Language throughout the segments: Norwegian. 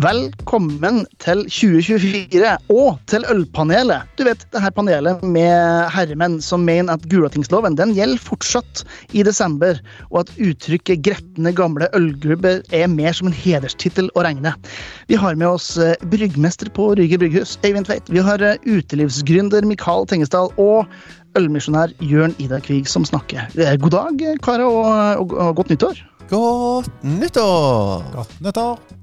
Velkommen til 2024 og til Ølpanelet. Du vet, det her panelet med herremenn som mener at Gulatingsloven den gjelder fortsatt i desember, og at uttrykket 'gretne gamle ølgrubber' er mer som en hederstittel å regne. Vi har med oss eh, bryggmester på Ryger brygghus, Eivind Tveit. Vi har eh, utelivsgründer Mikael Tengesdal og ølmisjonær Jørn Ida Kvig som snakker. Eh, God dag, karer, og, og, og godt nyttår. Godt nyttår! Godt nyttår.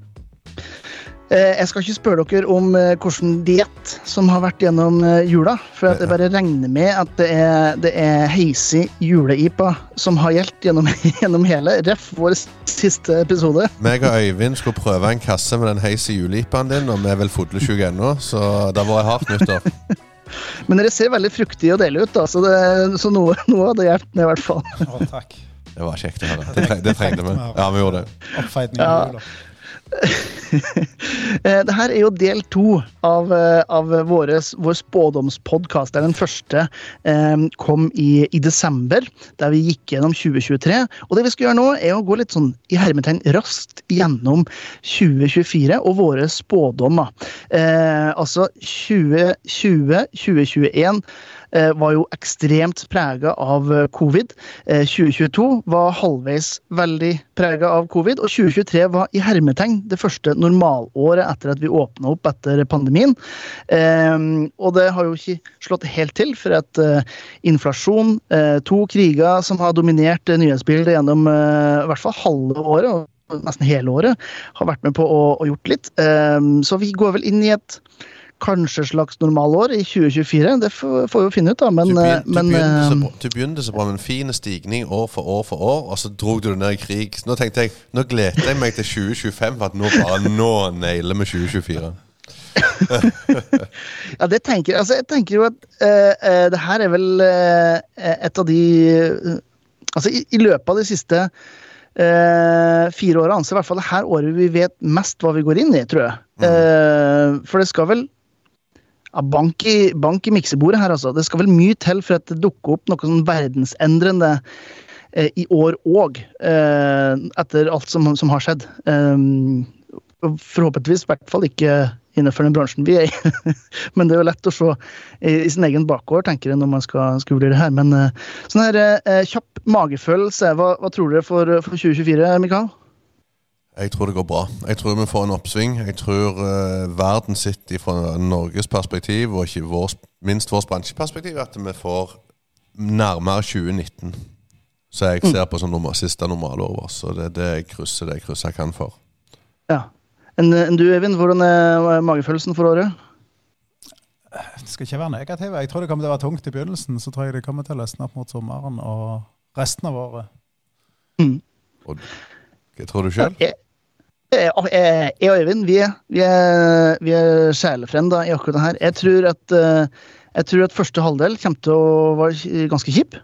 Eh, Jeg skal ikke spørre dere om eh, hvilken diett som har vært gjennom eh, jula. For jeg bare regner med at det er, det er heisi juleipa som har gjeldt gjennom, gjennom hele. Ref. vår siste episode. Meg og Øyvind skulle prøve en kasse med den heise juleipaen din, og vi er vel fodlesyke ennå, så det har vært hardt nyttår. Men dere ser veldig fruktige og deilige ut, da, så, det, så noe, noe hjelper ned, i hvert fall. Å, takk. Det var kjekt å høre. Det, trengte vi. Ja, vi gjorde det. Oppfeidning Ja. av jula. Eh, Det her er jo del to av, eh, av våres, vår spådomspodkast. Den første eh, kom i, i desember, der vi gikk gjennom 2023. Og det vi skal gjøre nå, er å gå litt sånn i hermetegn raskt gjennom 2024 og våre spådommer. Eh, altså 2020, 2021 eh, var jo ekstremt prega av eh, covid. Eh, 2022 var halvveis veldig prega av covid, og 2023 var i hermetegn det første normalåret etter at vi åpna opp etter pandemien. Eh, og det har jo ikke slått helt til, for at eh, inflasjon, eh, to kriger som har dominert eh, nyhetsbildet gjennom eh, i hvert fall halve året, og nesten hele året, har vært med på å, gjort litt. Eh, så vi går vel inn i et kanskje slags normalår i 2024. Det får, vi jo finne ut, da. Men, Du, begynte, begyn, du, men begynte så, eh, bra- du begynte så bra med en fin stigning år for år for år, og så drog du det ned i krig. Så nå tenkte jeg, nå gleder jeg meg til 2025, for at nå bare nå nailer vi 2024. Ja, det tenker jeg. Altså, jeg tenker jo at uh, eh, det her er vel uh, et av de uh, Altså, i, i løpet av de siste eh, fire årene, så er i hvert fall det her året vi vet mest hva vi går inn i, tror jeg. Eh, for det skal vel ja, bank, i, bank i miksebordet her, altså. Det skal vel mye til for at det dukker opp noe sånn verdensendrende eh, i år òg, eh, etter alt som, som har skjedd. Eh, forhåpentligvis i hvert fall ikke innenfor den bransjen vi er i. Men det er jo lett å se i, i sin egen bakgård, tenker jeg, når man skal, skal vurdere det her. Men eh, sånn her eh, kjapp magefølelse, hva, hva tror dere for, for 2024, Mikael? Jeg tror det går bra. Jeg tror vi får en oppsving. Jeg tror uh, verden sitter fra Norges perspektiv, og ikke vår, minst vårt bransjeperspektiv, at vi får nærmere 2019. Så jeg ser på som normal, siste normalår vårt. Så det er det jeg krysser det jeg krysser jeg kan for. Ja. Enn du, Evin, hvordan er magefølelsen for året? Det skal ikke være negativ. Jeg tror det kommer til å være tungt i begynnelsen. Så tror jeg det kommer til å løsne opp mot sommeren og resten av året. Hva tror du sjøl? Jeg, jeg, jeg, jeg og Øyvind vi er, vi er, vi er sjelefrender i akkurat det her. Jeg tror at, eh, jeg tror at første halvdel kommer til å være ganske kjip.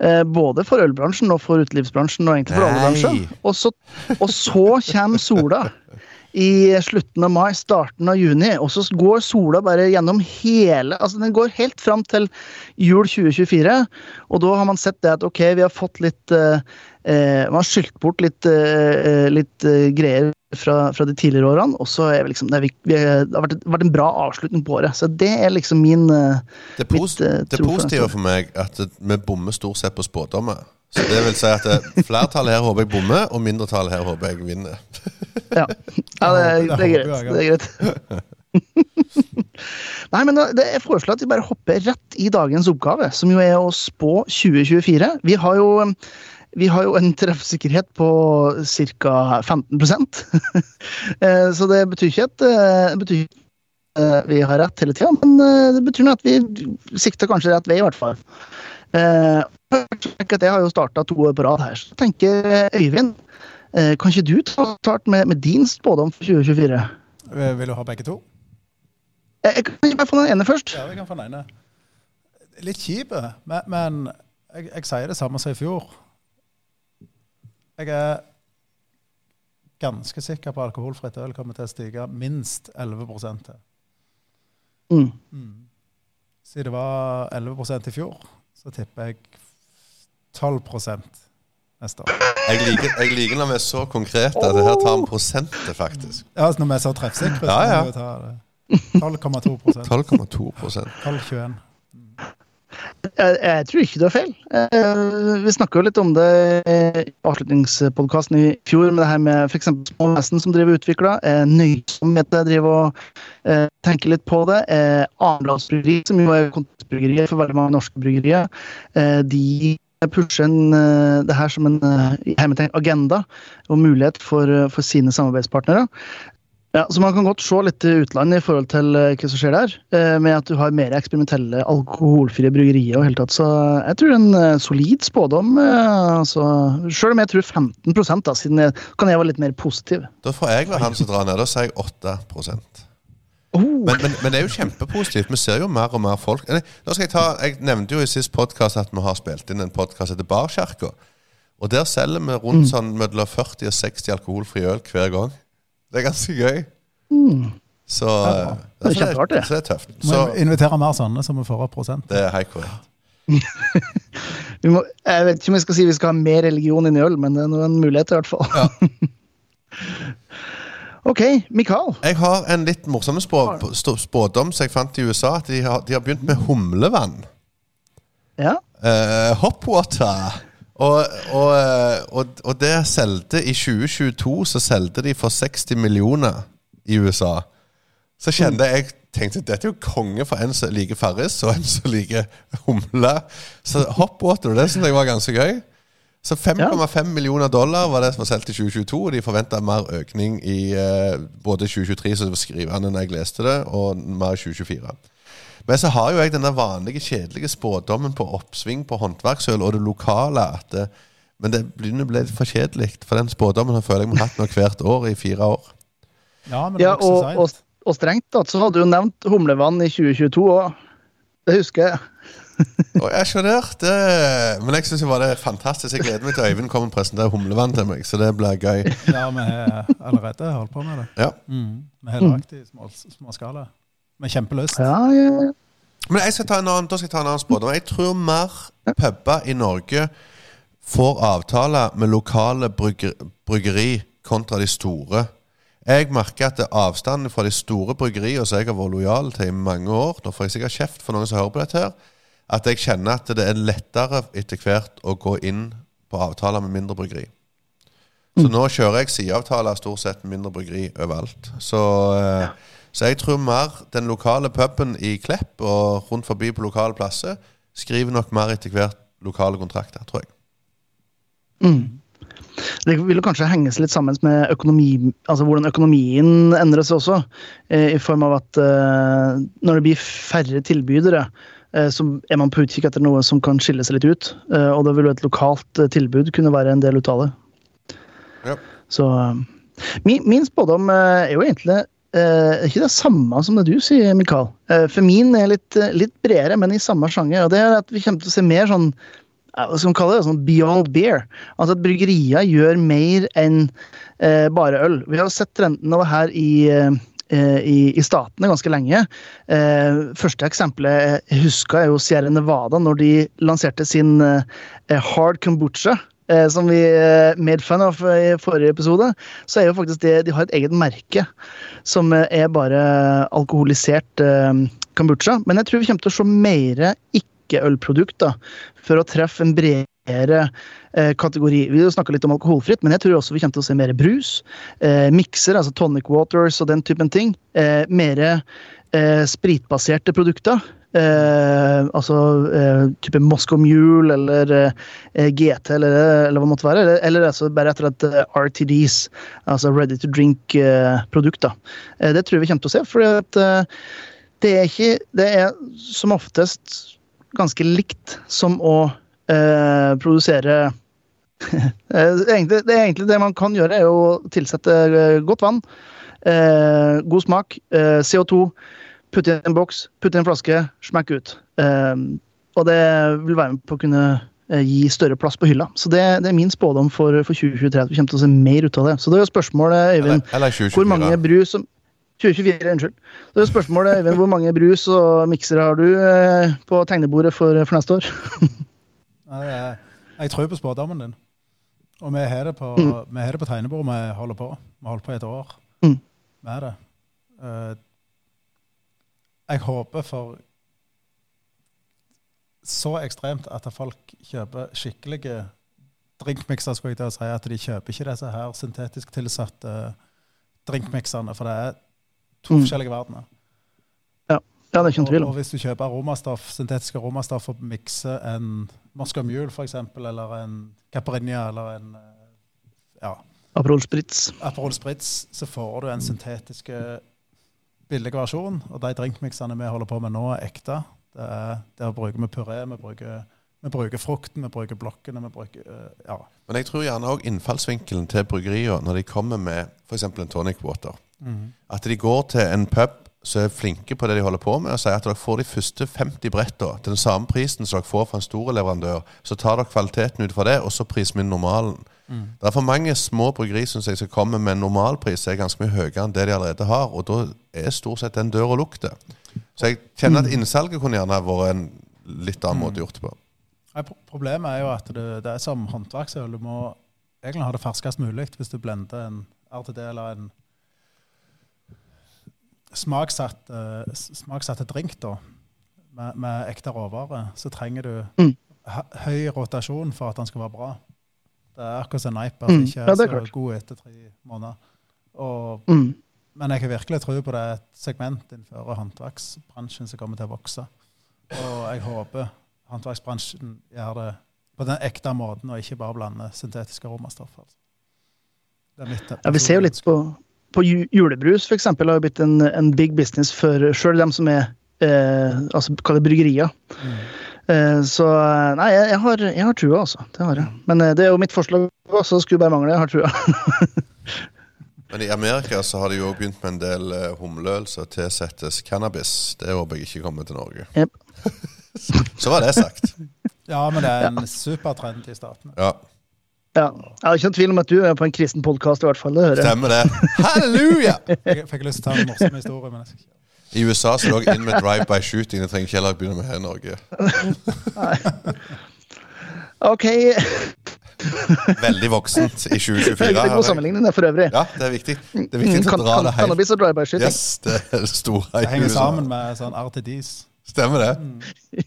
Eh, Både for ølbransjen og for utelivsbransjen og egentlig for alle bransjer. Og så, og så kommer sola i slutten av mai, starten av juni, og så går sola bare gjennom hele Altså den går helt fram til jul 2024, og da har man sett det at ok, vi har fått litt eh, eh, Man har skylt bort litt, eh, litt eh, greier fra, fra de tidligere årene, og så er vi liksom det, er, vi- vi, det har vært, vært en bra avslutning på året. Så det er liksom min eh, Det, pos Mitt, eh, det tro positive for meg er at vi bommer stort sett på spådommer. Så det vil si at eh, flertallet her håper jeg bommer, og mindretallet her håper jeg vinner. Ja, ja det, er- det er greit. Det er greit. Nei, men det er foreslått at vi bare hopper rett i dagens oppgave, som jo er å spå 2024. Vi har jo, vi har jo en treffsikkerhet på ca. 15 Eh, Så det betyr ikke at eh, det betyr eh, vi har rett hele tida, men det betyr at vi sikter kanskje rett vei, i hvert fall. Jeg har jo starta to år på rad her, så tenker Øyvind kan ikke du ta start med, med din spådom for 2024? Eh, Vil du ha begge to? Jeg kan ikke bare få den ene først. Ja, vi kan få den ene. Litt kjip, men, men jeg, jeg sier det samme som i fjor. Jeg er ganske sikker på at alkoholfritt øl kommer til å stige minst 11 til. Mm. Siden det var 11% i fjor, så tipper jeg 12 neste år. Jeg liker, jeg liker når vi er så konkrete at det her tar en prosent, faktisk. Ja, altså Når vi er så treffsikre, så Ja, ja. må vi ta det. 12,2 12,2 12,21. Jeg, jeg tror ikke du har feil. Eh, vi snakka jo litt om det i avslutningspodkasten i fjor, med det her med f.eks. Småvesen som driver og utvikler. Eh, Nøysomhet driver og eh, tenker litt på det. Eh, Arendalsbryggeri, som jo er kontaktbryggeriet for veldig mange norske bryggerier, eh, de pusher en, eh, det her som en agenda og mulighet for, for sine samarbeidspartnere. Ja, så Man kan godt se litt til utlandet i forhold til eh, hva som skjer der, eh, med at du har mer eksperimentelle alkoholfrie bryggerier. og hele tatt, Så jeg tror det er en eh, solid spådom. altså, Selv om jeg tror 15 da, siden jeg, kan jeg være litt mer positiv. Da får jeg være han som drar ned. Da sier jeg 8 Oh, men, men, men det er jo kjempepositivt. Vi ser jo mer og mer folk. Nå skal Jeg ta, jeg nevnte jo i sist podkast at vi har spilt inn en podkast etter Barkirka. Og der selger vi rundt sånn mellom 40 og 60 alkoholfri øl hver gang. Det er ganske gøy. Så, bra. eh, Det er så kjempeartig. Så det er tøft. Må Så invitere mer sånne, så vi får opp prosent. det er helt korrekt. vi må, jeg vet ikke om jeg skal si vi skal ha mer religion inn i øl, men det er nå en mulighet i hvert fall. ok, Mikael. Jeg har en litt morsom spå, spådom som jeg fant i USA. At de har, de har begynt med humlevann. Ja. Uh, Hopwater. Og, og, eh, og, og det solgte i 2022 så solgte de for 60 millioner i USA. Så kjente jeg tenkte dette er jo konge for en som liker Farris, og en som liker humle. Så hoppwater det syntes jeg var ganske gøy. Så 5,5 millioner dollar var det som var solgt i 2022, og de forventa mer økning i uh, både 2023, som skriver han når jeg leste det, og mer i 2024. Men så har jo jeg denne vanlige, kjedelige spådommen på oppsving på håndverksøl og det lokale. At det, men det begynner å bli litt for kjedelig. For den spådommen har føler jeg vi har hatt nå hvert år i fire år. Ja, men det Ja, og, seint. og, og strengt tatt så hadde du nevnt humlevann i 2022 òg. Det husker jeg. Og jeg skjønner det, Men jeg syns det var det fantastisk. Jeg gleder meg til Øyvind kommer og presenterer humlevann til meg. Så det blir gøy. Ja, vi har allerede holdt på med det. Ja. Mm. Vi har lagd det i små, småskala. Med kjempelyst. Ja, ja. Men jeg skal ta en annen, da skal jeg ta en annen spådom. Jeg tror mer puber i Norge får avtaler med lokale brygger, bryggeri kontra de store. Jeg merker at det avstanden fra de store bryggeriene som jeg har vært lojal til i mange år Nå får jeg sikkert kjeft for noen som hører på dette her. At jeg kjenner at det er lettere etter hvert å gå inn på avtaler med mindre bryggeri. Så nå kjører jeg sideavtaler stort sett med mindre bryggeri overalt. Så, eh, så jeg tror mer den lokale puben i Klepp og rundt forbi på lokale plasser skriver nok mer etter hvert lokale kontrakter, tror jeg. Det vil kanskje henges litt sammen med økonomi, altså hvordan økonomien endrer seg også. eh, I form av at eh, når det blir færre tilbydere, eh, så er man på utkikk etter noe som kan skille seg litt ut. Og da vil jo et lokalt tilbud kunne være en del ut av det. Ja. Så min, min spådom er jo egentlig eh, ikke det samme som det du sier, Mikael. Uh, for min er litt, eh, litt bredere, men i samme sjanger. Og det er at vi kommer til å se mer sånn hva skal man kalle det, sånn beyond beer. Altså at bryggerier gjør mer enn uh, bare øl. Vi har sett trenden det her i, i, i statene ganske lenge. Første eksempelet jeg husker er jo Sierra Nevada, når de lanserte sin hard kombucha. Eh, Som vi eh, made fun of i forrige episode, så er jo faktisk det De har et eget merke som eh, er bare alkoholisert eh, kombucha. Men jeg tror vi kommer til å se mer ikke-ølprodukter for å treffe en bredere eh, kategori. Vi snakka litt om alkoholfritt, men jeg tror også vi kommer til å se mer brus. Eh, mikser, altså tonic waters og den typen ting. Eh, mer eh, spritbaserte produkter. Eh, altså type Moscow Mule eller GT eller, eller hva det måtte være. Eller, eller altså bare etter at RTDs, altså ready to drink-produkter. Det tror jeg vi kommer til å se. fordi at det er ikke Det er som oftest ganske likt som å eh, produsere Eh, det, er egentlig, det egentlig det man kan gjøre, er å tilsette eh, godt vann, eh, god smak, eh, CO2, putte i en boks, putte i en flaske, smekk ut. Og det vil være med på å kunne gi større plass på hylla. Så det, det er min spådom for, for 2023, at vi kommer til å se mer ut av det. Så det er jo spørsmålet, Øyvind, Eller, eller 2024. hvor mange brus som 2024, unnskyld. Det er jo spørsmålet, Øyvind, hvor mange brus og miksere har du på tegnebordet for, for neste år? Jeg, tror på spådommen din. Og vi har det på, Mm. vi det på tegnebordet vi holder på. Vi har holdt på et år Mm. med det. Eh, jeg håper for så ekstremt at folk kjøper skikkelige drinkmikser, skulle jeg til å si. At de kjøper ikke disse her syntetisk tilsatte drinkmikserne, for det er to Mm. forskjellige verdener. Ja, det er ikke en tvil Og, og hvis du kjøper aromastoff, syntetisk aromastoff og mikser en Moscow Mule for eksempel, eller en Caprinia eller en eh, ja, Aperol Spritz. Aperol Spritz, så får du en syntetisk billig versjon. Og de drinkmiksene vi holder på med nå, er ekte. Det er, der bruker vi puré, vi bruker, vi bruker frukten, vi bruker blokkene, vi bruker eh, Ja. Men jeg tror gjerne òg innfallsvinkelen til bryggeriene når de kommer med f.eks. en tonic water. At de går til en pub som er flinke på det de holder på med, og sier at dere får de første 50 brettene til den samme prisen som dere får fra en stor leverandør. Så tar dere kvaliteten ut fra det, og så priser vi normalen. Det er for mange små bryggeri som som kommer med normalpris er ganske mye høyere enn det de allerede har, og da er stort sett den døra lukter. Så jeg kjenner at innsalget kunne gjerne vært en litt annen måte gjort det på. Nei, Problemet er jo at det, det er som håndverksøl. Du må egentlig ha det ferskest mulig hvis du blender en RTD eller en smaksatt, eh, smaksatte drink da, med, med ekte råvarer. Så trenger du Mm. høy rotasjon for at den skal være bra. Det er akkurat som en Niper som Mm, ikke er, er så god etter tre måneder. Og, Mm. men jeg har virkelig tro på det er et segment innenfor håndverksbransjen som kommer til å vokse. Og jeg håper håndverksbransjen gjør det på den ekte måten, og ikke bare blander syntetiske aromastoff. Altså. Ja, vi ser jo litt på, på julebrus, eksempel, har jo blitt en, en big business for sjøl dem som er eh, altså, kall det bryggerier. Mm. Eh, så eh, nei, jeg, jeg har, jeg har trua, altså. Det har jeg. Men eh, det er jo mitt forslag også, skulle bare mangle. Jeg har trua. Men i Amerika så har de jo begynt med en del eh, humleøl som tilsettes cannabis. Det håper jeg ikke kommer til Norge. Yep. så var det sagt. Ja, men det er en supertrend i starten. Ja, Ja. Jeg har ikke noen tvil om at du er på en kristen podkast, i hvert fall. Det hører stemmer det. Halleluja! Jeg fikk lyst til å ta en morsom historie, men jeg skal ikke. I USA så lå jeg inn med drive-by-shooting. Det trenger ikke heller begynne med her i Norge. OK. Veldig voksent i 2024. Veldig god sammenligning det for øvrig. Ja, det er viktig. Det er viktig Mm, å dra kan- det helt Cannabis og drive-by-shooting. Yes, det er det store Det henger sammen med sånn RTDs. Stemmer det.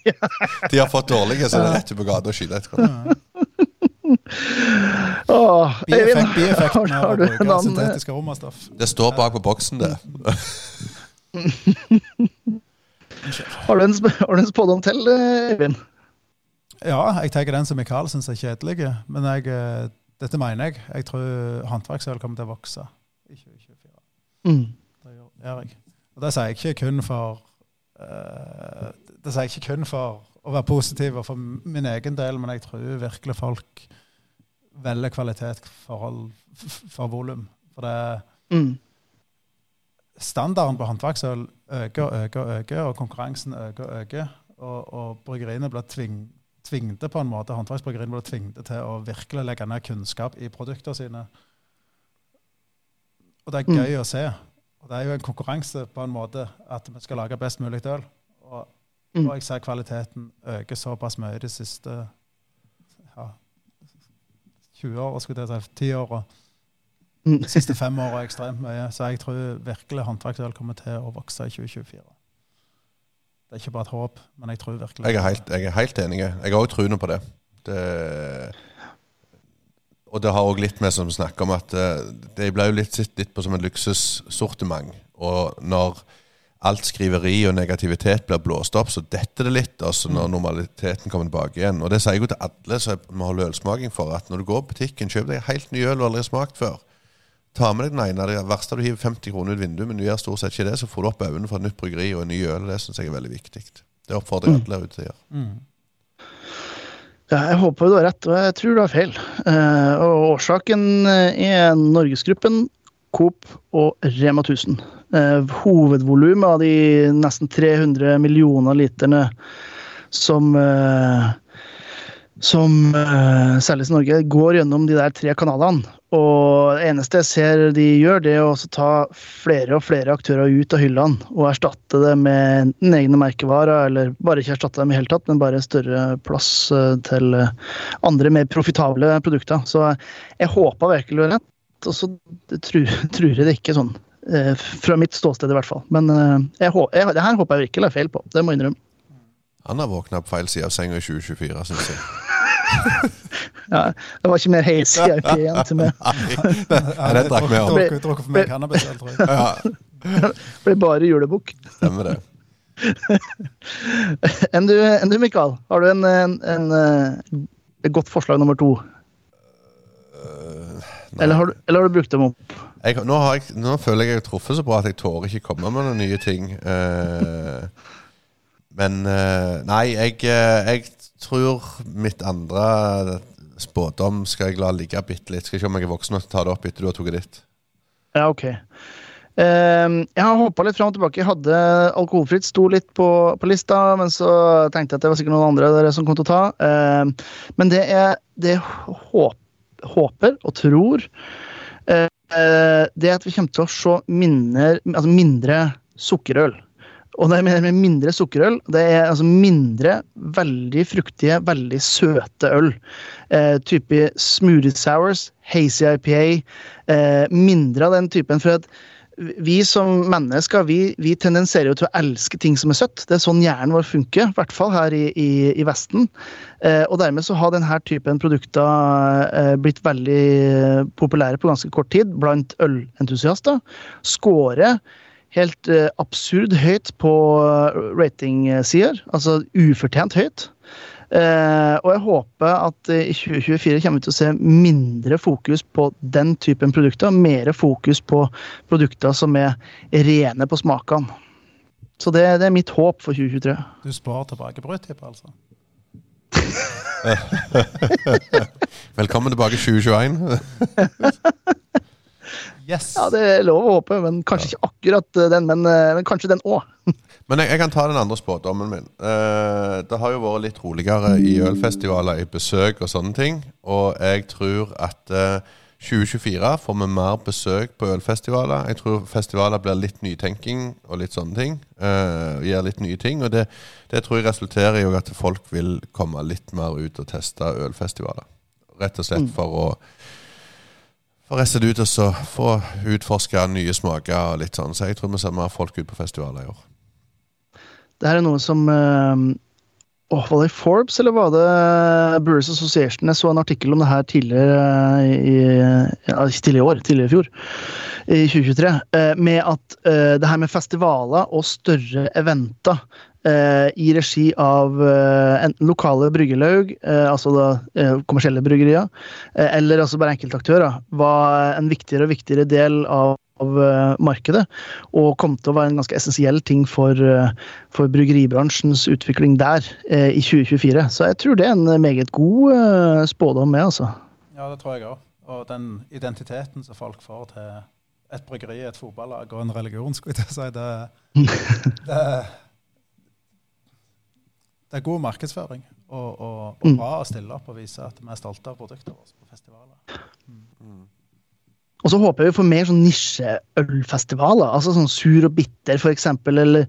De har fått dårlige, så det er rett ut på gata og skyte etter hverandre. Åh, Bieffekt, har, har du en annen syntetisk aromastoff. Det står bak på boksen, det. Har du en, har du en spådom til, Eivind? Ja, jeg tar den som Mikael syns er kjedelig, men jeg, eh, dette mener jeg. Jeg tror håndverksøl kommer til å vokse i 2024. Mm. Det gjør gjør jeg. Og det sier jeg ikke kun for uh, Det sier jeg ikke kun for å være positiv og for min egen del, men jeg tror virkelig folk velger kvalitet forhold for volum. For det Mm. standarden på håndverksøl øker og øker, øker, og konkurransen øker og øker. Og, og bryggeriene blir tving, tvingte på en måte, håndverksbryggeriene blir tvingte til å virkelig legge ned kunnskap i produktene sine. Og det er Mm. gøy å se. Og det er jo en konkurranse på en måte at vi skal lage best mulig øl. Og, Mm. og jeg ser kvaliteten øker såpass mye de siste ja, 20 år, skulle jeg si, 10 åra. Mm. De siste fem åra ekstremt mye. Så jeg tror virkelig håndverksøl kommer til å vokse i 2024. Det er ikke bare et håp, men jeg tror virkelig Jeg er helt, jeg er helt enig. Jeg har òg troen på det. det. Og det har òg litt med som vi snakker om at eh, det ble jo litt sett litt på som en luksussortiment. Og når alt skriveri og negativitet blir blåst opp, så detter det litt. Altså når normaliteten kommer tilbake igjen. Og det sier jeg jo til alle som holder ølsmaking for, at når du går på butikken, kjøp deg helt ny øl du aldri har smakt før. Ta med deg den ene. Det verste er du hiver 50 kroner ut vinduet, men du gjør stort sett ikke det, så får du opp øynene for et nytt bryggeri og en ny øl. og Det syns jeg er veldig viktig. Det oppfordrer jeg alle der ute til å gjøre. Mm. Ja, jeg håper du har rett, og jeg tror du har feil. Eh, og årsaken eh, er Norgesgruppen, Coop og Rema 1000. Eh, hovedvolumet av de nesten 300 millioner literne som, eh, som uh, selges i Norge går gjennom de der tre kanalene. Og det eneste jeg ser de gjør, det er å ta flere og flere aktører ut av hyllene og erstatte det med enten egne merkevarer, eller bare ikke erstatte dem i hele tatt, men bare større plass til andre, mer profitable produkter. Så jeg håper virkelig rett, og så tror, tror jeg det ikke sånn. Uh, fra mitt ståsted, i hvert fall. Men jeg, jeg, det her håper jeg virkelig er feil på. Det må jeg innrømme. Han har våkna på feil side av senga i 2024, syns jeg. ja, det var ikke mer heis i IP igjen til meg. Nei, den drakk vi om. Drukket for meg cannabis, tror jeg. Ja. Ble bare julebukk. Stemmer det. Enn du, en du, Mikael? Har du en, en, en, en, godt forslag nummer to? Uh, eller, har du, eller, har du, brukt dem opp? Jeg, nå, jeg, nå, føler jeg jeg har truffet så bra at jeg tårer ikke komme med noen nye ting. Uh, men uh, Nei, jeg, jeg tror mitt andre spådom skal jeg la ligge bitte litt. Skal ikke om jeg er voksen nok til å ta det opp etter du har tatt ditt. Ja, ok. Uh, jeg har hoppa litt fram og tilbake. Jeg hadde alkoholfritt, sto litt på, på, lista, men så tenkte jeg at det var sikkert noen andre dere som kom til å ta. Uh, men det jeg håp, håper og tror, det er at vi kommer til å se mindre, altså mindre sukkerøl. Og det er med mindre sukkerøl. Det er altså mindre veldig fruktige, veldig søte øl. Eh, type smoothie sours, hazy IPA. Eh, mindre av den typen. For at vi som mennesker vi, vi, tendenserer jo til å elske ting som er søtt. Det er sånn hjernen vår funker, i hvert fall her i, i, i Vesten. Eh, og dermed så har denne typen produkter eh, blitt veldig populære på ganske kort tid blant ølentusiaster. Skårer helt eh, absurd høyt på uh, ratingsider. Altså ufortjent høyt. Uh, og jeg håper at uh, i 2024 kommer vi til å se mindre fokus på den typen produkter. Mer fokus på produkter som er rene på smakene. Så det, det, er mitt håp for 2023. Du sparer tilbake brødtippet, altså? Velkommen tilbake 2021. Yes. Ja, det er lov å håpe, men kanskje ikke akkurat eh, den, men, eh, men kanskje den òg. men jeg, jeg, kan ta den andre spådommen min. Uh, det har jo vært litt roligere i ølfestivaler, i besøk og sånne ting. Og jeg tror at uh, 2024 får vi mer besøk på ølfestivaler. Jeg tror festivaler blir litt nytenking og litt sånne ting. Uh, gjør litt nye ting. Og det, det tror jeg resulterer i at folk vil komme litt mer ut og teste ølfestivaler. Rett og slett mm. for å for reise ut og så få utforske nye smaker og litt sånn. Så jeg tror vi ser mer folk ut på festivaler i år. Det her er noe som øh, Var det Forbes, eller var det Brewers Association? Jeg så en artikkel om det her tidligere i, ja, tidligere år, tidligere i fjor. I 2023. Øh, med at det her med festivaler og større eventer Eh, i regi av eh, enten lokale bryggerlaug, eh, altså da kommersielle bryggerier, eller altså bare enkeltaktører, var en viktigere og viktigere del av av markedet, og kom til å være en ganske essensiell ting for, for bryggeribransjens utvikling der i 2024. Så jeg tror det er en meget god spådom med, altså. Ja, det tror jeg òg. Og den identiteten som folk får til et bryggeri, et fotballag og en religion, skulle jeg si, det, det det er god markedsføring og, og, og mm. bra å stille opp og vise at vi er stolte av produktene våre på festivaler. Mm. Og så håper jeg vi får mer sånn nisjeølfestivaler. altså sånn Sur og bitter, f.eks. Eller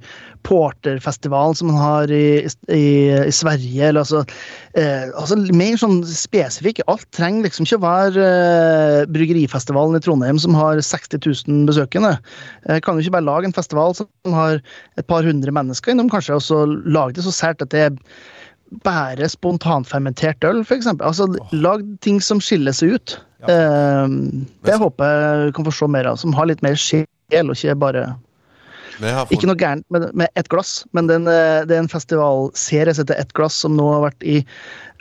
Porterfestivalen som man har i, i, i Sverige. eller altså, eh, altså Mer sånn spesifikk. Alt trenger liksom ikke å være eh, Bryggerifestivalen i Trondheim som har 60 000 besøkende. Eh, kan jo ikke bare lage en festival som har et par hundre mennesker innom, kanskje, og så lage det så sært at det er bare spontanfermentert øl, f.eks. Altså, lag ting som skiller seg ut. Ja. Uh, det håper jeg kan få se mer av, som har litt mer sjel, og ikke bare fått... Ikke noe gærent med, med ett glass, men det en, eh, det er en festivalserie som heter Ett glass, som nå har vært i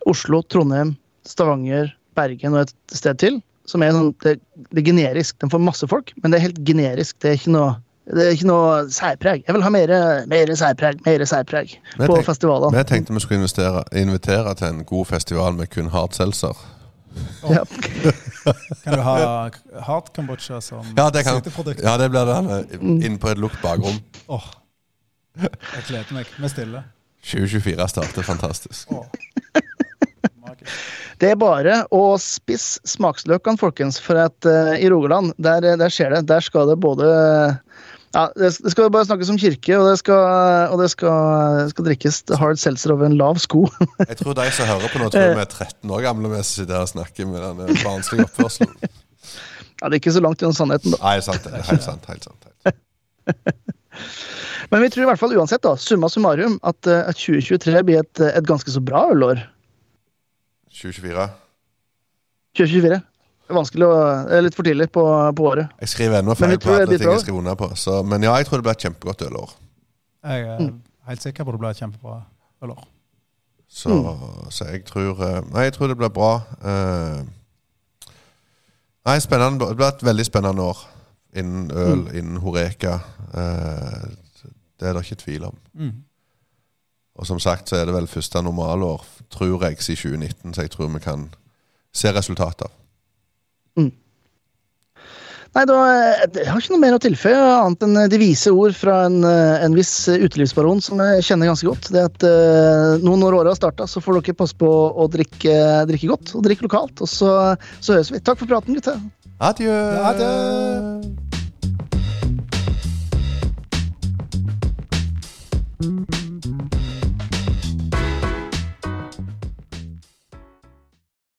Oslo, Trondheim, Stavanger, Bergen og et sted til. Som er sånn, det, det er generisk. Den får masse folk, men det er helt generisk. Det er ikke noe det er ikke noe særpreg. Jeg vil ha mer, mer særpreg mer særpreg på festivalene. Vi tenkte vi skulle invitere til en god festival med kun hard seltzer. Oh. Ja. kan du ha hard kambodsja som ja, det kan, ja, det blir det. Inn Inne på et lukt bakrom. Oh. Jeg gleder meg. Vi stille. 2024 starter fantastisk. Oh. Det er bare å spisse smaksløkene, folkens. For at uh, i Rogaland, der, der skjer det. Der skal det både ja, Det skal bare snakkes om kirke, og det skal, og det skal, skal drikkes hard seltzer over en lav sko. Jeg tror de som hører på nå, tror vi er 13 år gamle vi som sitter og snakker med den barnslige oppførselen. Ja, Det er ikke så langt unna sannheten, da. Nei, sant, det er helt sant. Helt sant. Helt. sant. Men vi tror i hvert fall uansett, da, summa summarum, at, eh, at 2023 blir et, et ganske så bra ølår. 2024. 2024. Vanskelig å litt for tidlig på, på året. Jeg skriver ennå feil på alle ting jeg skriver under på. Så, men ja, jeg tror det blir et kjempegodt ølår. Jeg er helt sikker på at det blir et kjempebra ølår. Så, så jeg tror eh, Nei, jeg tror det blir bra. Eh, nei, spennende. Det blir et veldig spennende år innen øl, innen Horeka. Eh, det er det ikke tvil om. Mm. Og som sagt så er det vel første normalår, tror jeg, siden 2019, så jeg tror vi kan se resultater. Nei, da, eh, Jeg har ikke noe mer å tilføye, annet enn de vise ord fra en, eh, en viss utelivsbaron som jeg kjenner ganske godt. Det at eh, nå når året har starta, så får dere passe på å drikke, drikke godt og drikke lokalt. Og så, så høres vi. Takk for praten, gutter. Adjø! Adjø!